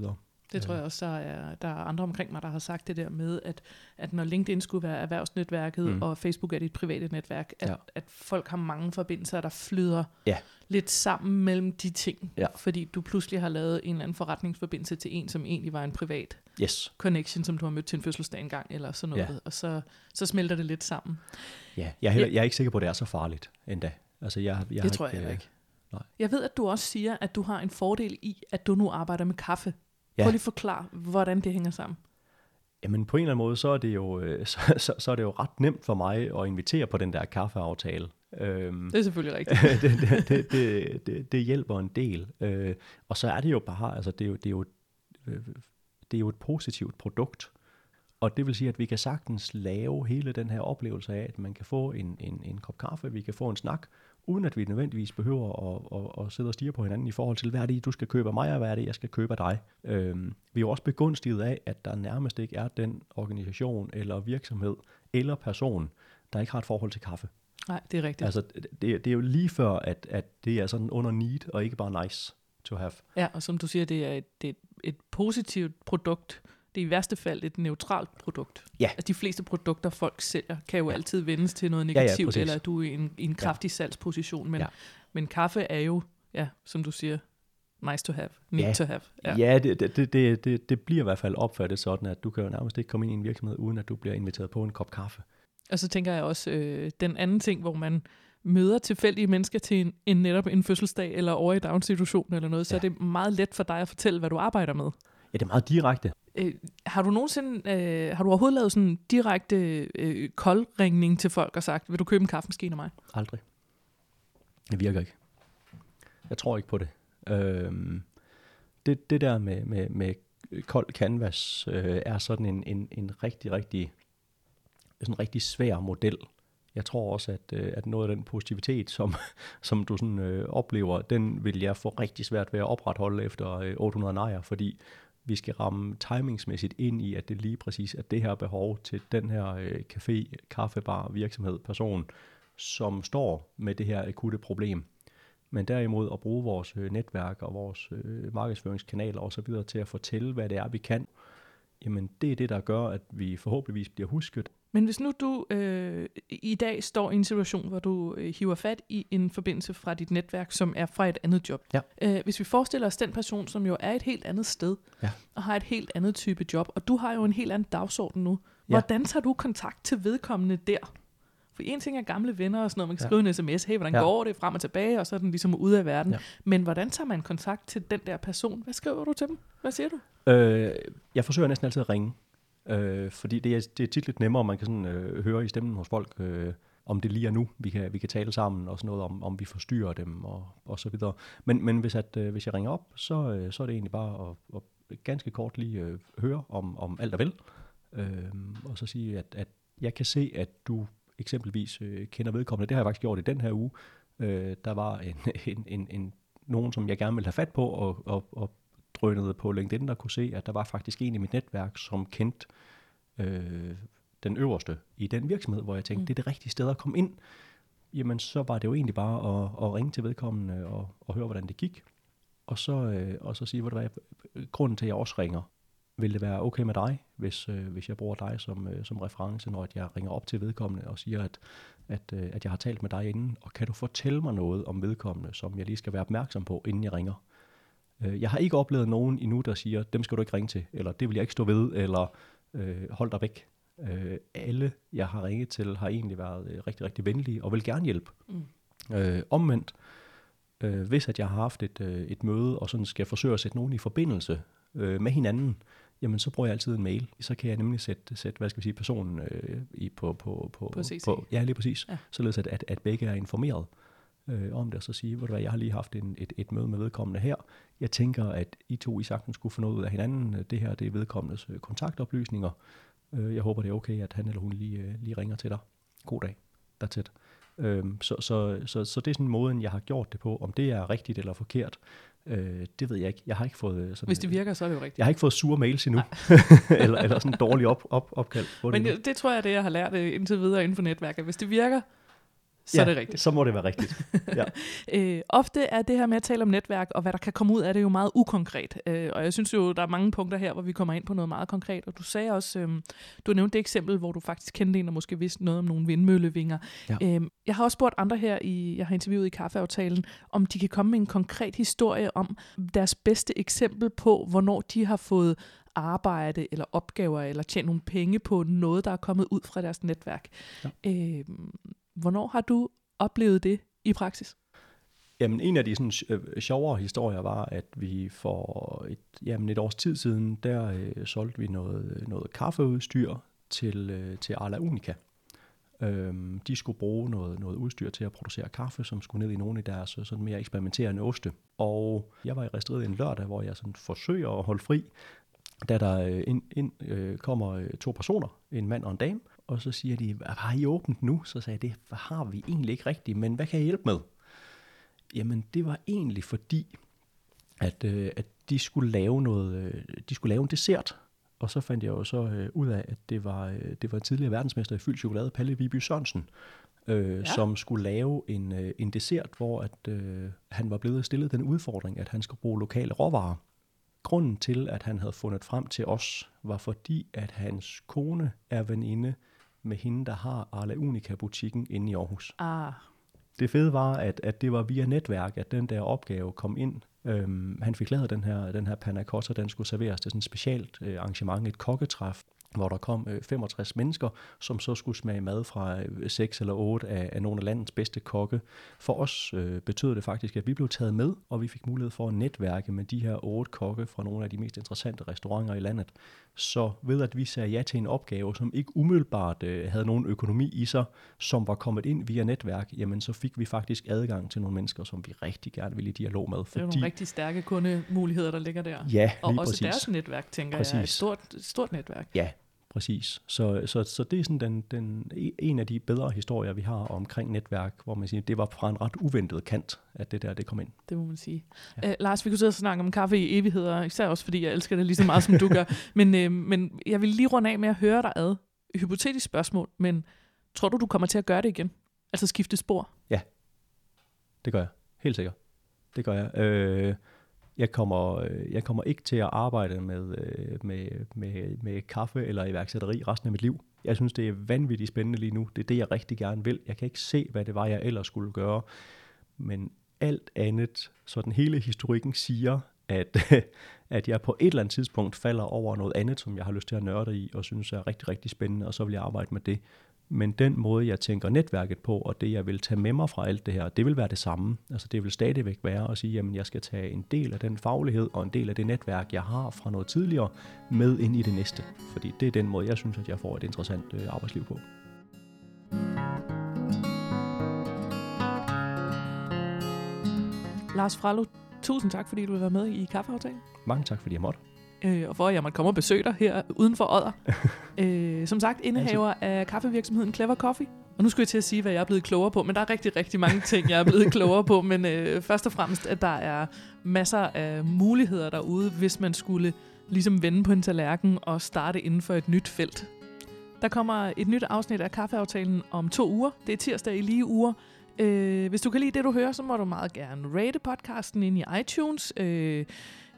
Det tror jeg også, der er, der er andre omkring mig, der har sagt det der med, at, at når LinkedIn skulle være erhvervsnetværket, mm. og Facebook er dit private netværk, at, ja. at folk har mange forbindelser, der flyder ja. lidt sammen mellem de ting. Ja. Fordi du pludselig har lavet en eller anden forretningsforbindelse til en, som egentlig var en privat yes. connection, som du har mødt til en fødselsdag engang, eller sådan noget. Ja. Og så, så smelter det lidt sammen. Ja, jeg er, heller, jeg er ikke sikker på, at det er så farligt endda. Altså, jeg, jeg det tror jeg heller ikke. Nej. Jeg ved, at du også siger, at du har en fordel i, at du nu arbejder med kaffe. Ja. Prøv lige at forklare, hvordan det hænger sammen. Jamen på en eller anden måde, så er det jo, øh, så, så, så er det jo ret nemt for mig at invitere på den der kaffeaftale. Øhm, det er selvfølgelig rigtigt. det, det, det, det, det hjælper en del. Øh, og så er det jo bare, altså det er jo, det er jo, øh, det er jo et positivt produkt. Og det vil sige, at vi kan sagtens lave hele den her oplevelse af, at man kan få en, en, en kop kaffe, vi kan få en snak, uden at vi nødvendigvis behøver at, at, at sidde og stige på hinanden i forhold til, hvad er det, du skal købe af mig, og hvad er det, jeg skal købe af dig. Øhm, vi er jo også begunstiget af, at der nærmest ikke er den organisation, eller virksomhed, eller person, der ikke har et forhold til kaffe. Nej, det er rigtigt. Altså, det, det er jo lige før, at, at det er sådan under need, og ikke bare nice to have. Ja, og som du siger, det er et, det er et positivt produkt, det er i værste fald et neutralt produkt. Ja. Altså de fleste produkter, folk sælger, kan jo ja. altid vendes til noget negativt, ja, ja, eller at du er i en, i en kraftig ja. salgsposition. Men, ja. men kaffe er jo, ja, som du siger, nice to have, need ja. to have. Ja, ja det, det, det, det, det bliver i hvert fald opfattet sådan, at du kan jo nærmest ikke komme ind i en virksomhed, uden at du bliver inviteret på en kop kaffe. Og så tænker jeg også, øh, den anden ting, hvor man møder tilfældige mennesker til en, en netop en fødselsdag, eller over i daginstitution eller noget, ja. så er det meget let for dig at fortælle, hvad du arbejder med. Ja, det er meget direkte. Øh, har du nogensinde, øh, har du overhovedet lavet sådan en direkte øh, koldringning til folk og sagt, vil du købe en kaffemaskine af mig? Aldrig. Det virker ikke. Jeg tror ikke på det. Øh, det, det der med, med, med kold canvas øh, er sådan en, en, en rigtig, rigtig, sådan en rigtig svær model. Jeg tror også, at, øh, at noget af den positivitet, som, som du sådan, øh, oplever, den vil jeg få rigtig svært ved at opretholde efter øh, 800 nejer, fordi vi skal ramme timingsmæssigt ind i, at det lige præcis er det her behov til den her øh, café, kaffebar, virksomhed, person, som står med det her akutte problem. Men derimod at bruge vores øh, netværk og vores øh, markedsføringskanaler osv. til at fortælle, hvad det er, vi kan, jamen det er det, der gør, at vi forhåbentligvis bliver husket, men hvis nu du øh, i dag står i en situation, hvor du øh, hiver fat i en forbindelse fra dit netværk, som er fra et andet job. Ja. Øh, hvis vi forestiller os den person, som jo er et helt andet sted, ja. og har et helt andet type job, og du har jo en helt anden dagsorden nu. Hvordan tager du kontakt til vedkommende der? For en ting er gamle venner og sådan noget, man kan ja. skrive en sms, hey, hvordan ja. går det, frem og tilbage, og så er den ligesom ude af verden. Ja. Men hvordan tager man kontakt til den der person? Hvad skriver du til dem? Hvad siger du? Øh, jeg forsøger næsten altid at ringe. Øh, fordi det er, det er tit lidt nemmere, man kan sådan, øh, høre i stemmen hos folk, øh, om det lige er nu, vi kan, vi kan tale sammen, og sådan noget om, om vi forstyrrer dem, og, og så videre. Men, men hvis, at, øh, hvis jeg ringer op, så, øh, så er det egentlig bare at, at ganske kort lige øh, høre om, om alt er vel, øh, og så sige, at, at jeg kan se, at du eksempelvis øh, kender vedkommende. Det har jeg faktisk gjort i den her uge. Øh, der var en, en, en, en, nogen, som jeg gerne ville have fat på, og, og, og drønede på LinkedIn, der kunne se, at der var faktisk en i mit netværk, som kendte øh, den øverste i den virksomhed, hvor jeg tænkte, mm. det er det rigtige sted at komme ind. Jamen, så var det jo egentlig bare at, at ringe til vedkommende og, og høre, hvordan det gik. Og så, øh, og så sige, hvad det var, grunden til, at jeg også ringer, vil det være okay med dig, hvis, øh, hvis jeg bruger dig som, øh, som reference, når jeg ringer op til vedkommende og siger, at, at, øh, at jeg har talt med dig inden, og kan du fortælle mig noget om vedkommende, som jeg lige skal være opmærksom på, inden jeg ringer? Øh, jeg har ikke oplevet nogen endnu, der siger, dem skal du ikke ringe til, eller det vil jeg ikke stå ved, eller øh, hold dig væk. Øh, alle, jeg har ringet til, har egentlig været øh, rigtig, rigtig venlige og vil gerne hjælpe. Mm. Øh, omvendt, øh, hvis at jeg har haft et, øh, et møde, og sådan skal forsøge at sætte nogen i forbindelse øh, med hinanden, jamen så bruger jeg altid en mail. Så kan jeg nemlig sætte, sætte hvad skal vi sige, personen øh, i, på, på, på, På CC. på, ja, lige præcis, ja. således at, at, at begge er informeret øh, om det, og så sige, hvad, jeg har lige haft en, et, et møde med vedkommende her. Jeg tænker, at I to i sagtens skulle få noget ud af hinanden. Det her, det er vedkommendes øh, kontaktoplysninger. Øh, jeg håber, det er okay, at han eller hun lige, øh, lige ringer til dig. God dag. That's it. Øhm, så, så, så, så det er sådan måden, jeg har gjort det på. Om det er rigtigt eller forkert, øh, det ved jeg ikke. Jeg har ikke fået sådan, Hvis det virker, så er det jo rigtigt. jeg har ikke fået sure mails endnu, eller, eller sådan dårlig op, op, opkald Men det, det tror jeg, det jeg har lært indtil videre inden for netværket. Hvis det virker, så ja, er det rigtigt. så må det være rigtigt. Ja. Øh, ofte er det her med at tale om netværk, og hvad der kan komme ud af det, jo meget ukonkret. Øh, og jeg synes jo, der er mange punkter her, hvor vi kommer ind på noget meget konkret. Og du sagde også, øh, du nævnte det eksempel, hvor du faktisk kendte en, der måske vidste noget om nogle vindmøllevinger. Ja. Øh, jeg har også spurgt andre her, i, jeg har interviewet i kaffeaftalen, om de kan komme med en konkret historie om deres bedste eksempel på, hvornår de har fået arbejde eller opgaver eller tjent nogle penge på noget, der er kommet ud fra deres netværk. Ja. Øh, hvornår har du oplevet det i praksis? Jamen, en af de sådan, øh, sjovere historier var, at vi for et, jamen, et års tid siden, der øh, solgte vi noget, øh, noget kaffeudstyr til, øh, til Arla Unica. Øhm, de skulle bruge noget, noget udstyr til at producere kaffe, som skulle ned i nogle af deres øh, sådan mere eksperimenterende oste. Og jeg var i Restriget en lørdag, hvor jeg sådan forsøger at holde fri, da der øh, ind, ind, øh, kommer to personer, en mand og en dame, og så siger de, har I åbent nu? Så sagde jeg, det har vi egentlig ikke rigtigt, men hvad kan jeg hjælpe med? Jamen, det var egentlig fordi, at, øh, at de skulle lave noget, øh, de skulle lave en dessert. Og så fandt jeg jo så øh, ud af, at det var, øh, det var tidligere verdensmester i fyldt chokolade, Palle Viby Sørensen, øh, ja. som skulle lave en, øh, en dessert, hvor at, øh, han var blevet stillet den udfordring, at han skulle bruge lokale råvarer. Grunden til, at han havde fundet frem til os, var fordi, at hans kone er veninde med hende, der har Arla Unica-butikken inde i Aarhus. Ah, Det fede var, at, at det var via netværk, at den der opgave kom ind. Øhm, han fik lavet den her, den her panna cotta, den skulle serveres til sådan et specialt øh, arrangement, et kokketræf, hvor der kom øh, 65 mennesker, som så skulle smage mad fra øh, 6 eller 8 af, af nogle af landets bedste kokke. For os øh, betød det faktisk, at vi blev taget med, og vi fik mulighed for at netværke med de her otte kokke fra nogle af de mest interessante restauranter i landet. Så ved at vi sagde ja til en opgave, som ikke umiddelbart øh, havde nogen økonomi i sig, som var kommet ind via netværk, jamen så fik vi faktisk adgang til nogle mennesker, som vi rigtig gerne ville i dialog med. det er nogle rigtig stærke kundemuligheder, der ligger der. Ja, og også præcis. deres netværk, tænker jeg, er et Præcis. stort, stort netværk. Ja, præcis. Så, så, så det er sådan den, den, en af de bedre historier, vi har omkring netværk, hvor man siger, det var fra en ret uventet kant, at det der det kom ind. Det må man sige. Ja. Ja. Uh, Lars, vi kunne sidde og snakke om kaffe i evigheder, især også fordi jeg elsker det lige så meget, som du gør. Men, uh, men jeg vil lige runde af med at høre dig ad. Hypotetisk spørgsmål, men tror du, du kommer til at gøre det igen? Altså skifte spor? Det gør jeg. Helt sikkert. Det gør jeg. Øh, jeg, kommer, øh, jeg kommer ikke til at arbejde med, øh, med, med, med kaffe eller iværksætteri resten af mit liv. Jeg synes, det er vanvittigt spændende lige nu. Det er det, jeg rigtig gerne vil. Jeg kan ikke se, hvad det var, jeg ellers skulle gøre. Men alt andet, så den hele historikken siger, at, at jeg på et eller andet tidspunkt falder over noget andet, som jeg har lyst til at nørde i, og synes er rigtig, rigtig spændende, og så vil jeg arbejde med det. Men den måde, jeg tænker netværket på, og det, jeg vil tage med mig fra alt det her, det vil være det samme. Altså det vil stadigvæk være at sige, jamen jeg skal tage en del af den faglighed og en del af det netværk, jeg har fra noget tidligere, med ind i det næste. Fordi det er den måde, jeg synes, at jeg får et interessant øh, arbejdsliv på. Lars Frallo, tusind tak, fordi du vil være med i kaffeaftalen. Mange tak, fordi jeg måtte. Øh, og for at jeg måtte komme og besøge dig her uden for Odder. øh, som sagt, indehaver af kaffevirksomheden Clever Coffee. Og nu skulle jeg til at sige, hvad jeg er blevet klogere på, men der er rigtig, rigtig mange ting, jeg er blevet klogere på. Men øh, først og fremmest, at der er masser af muligheder derude, hvis man skulle ligesom vende på en tallerken og starte inden for et nyt felt. Der kommer et nyt afsnit af Kaffeaftalen om to uger. Det er tirsdag i lige uger. Øh, hvis du kan lide det, du hører, så må du meget gerne rate podcasten ind i iTunes. Øh,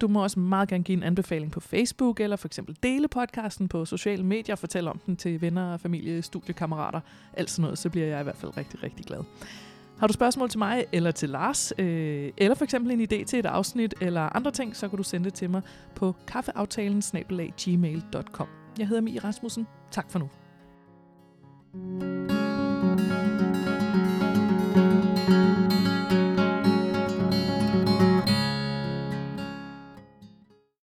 du må også meget gerne give en anbefaling på Facebook, eller for eksempel dele podcasten på sociale medier, og fortælle om den til venner, familie, studiekammerater, alt sådan noget, så bliver jeg i hvert fald rigtig, rigtig glad. Har du spørgsmål til mig eller til Lars, øh, eller for eksempel en idé til et afsnit eller andre ting, så kan du sende det til mig på kaffeaftalen Jeg hedder Mie Rasmussen. Tak for nu. thank you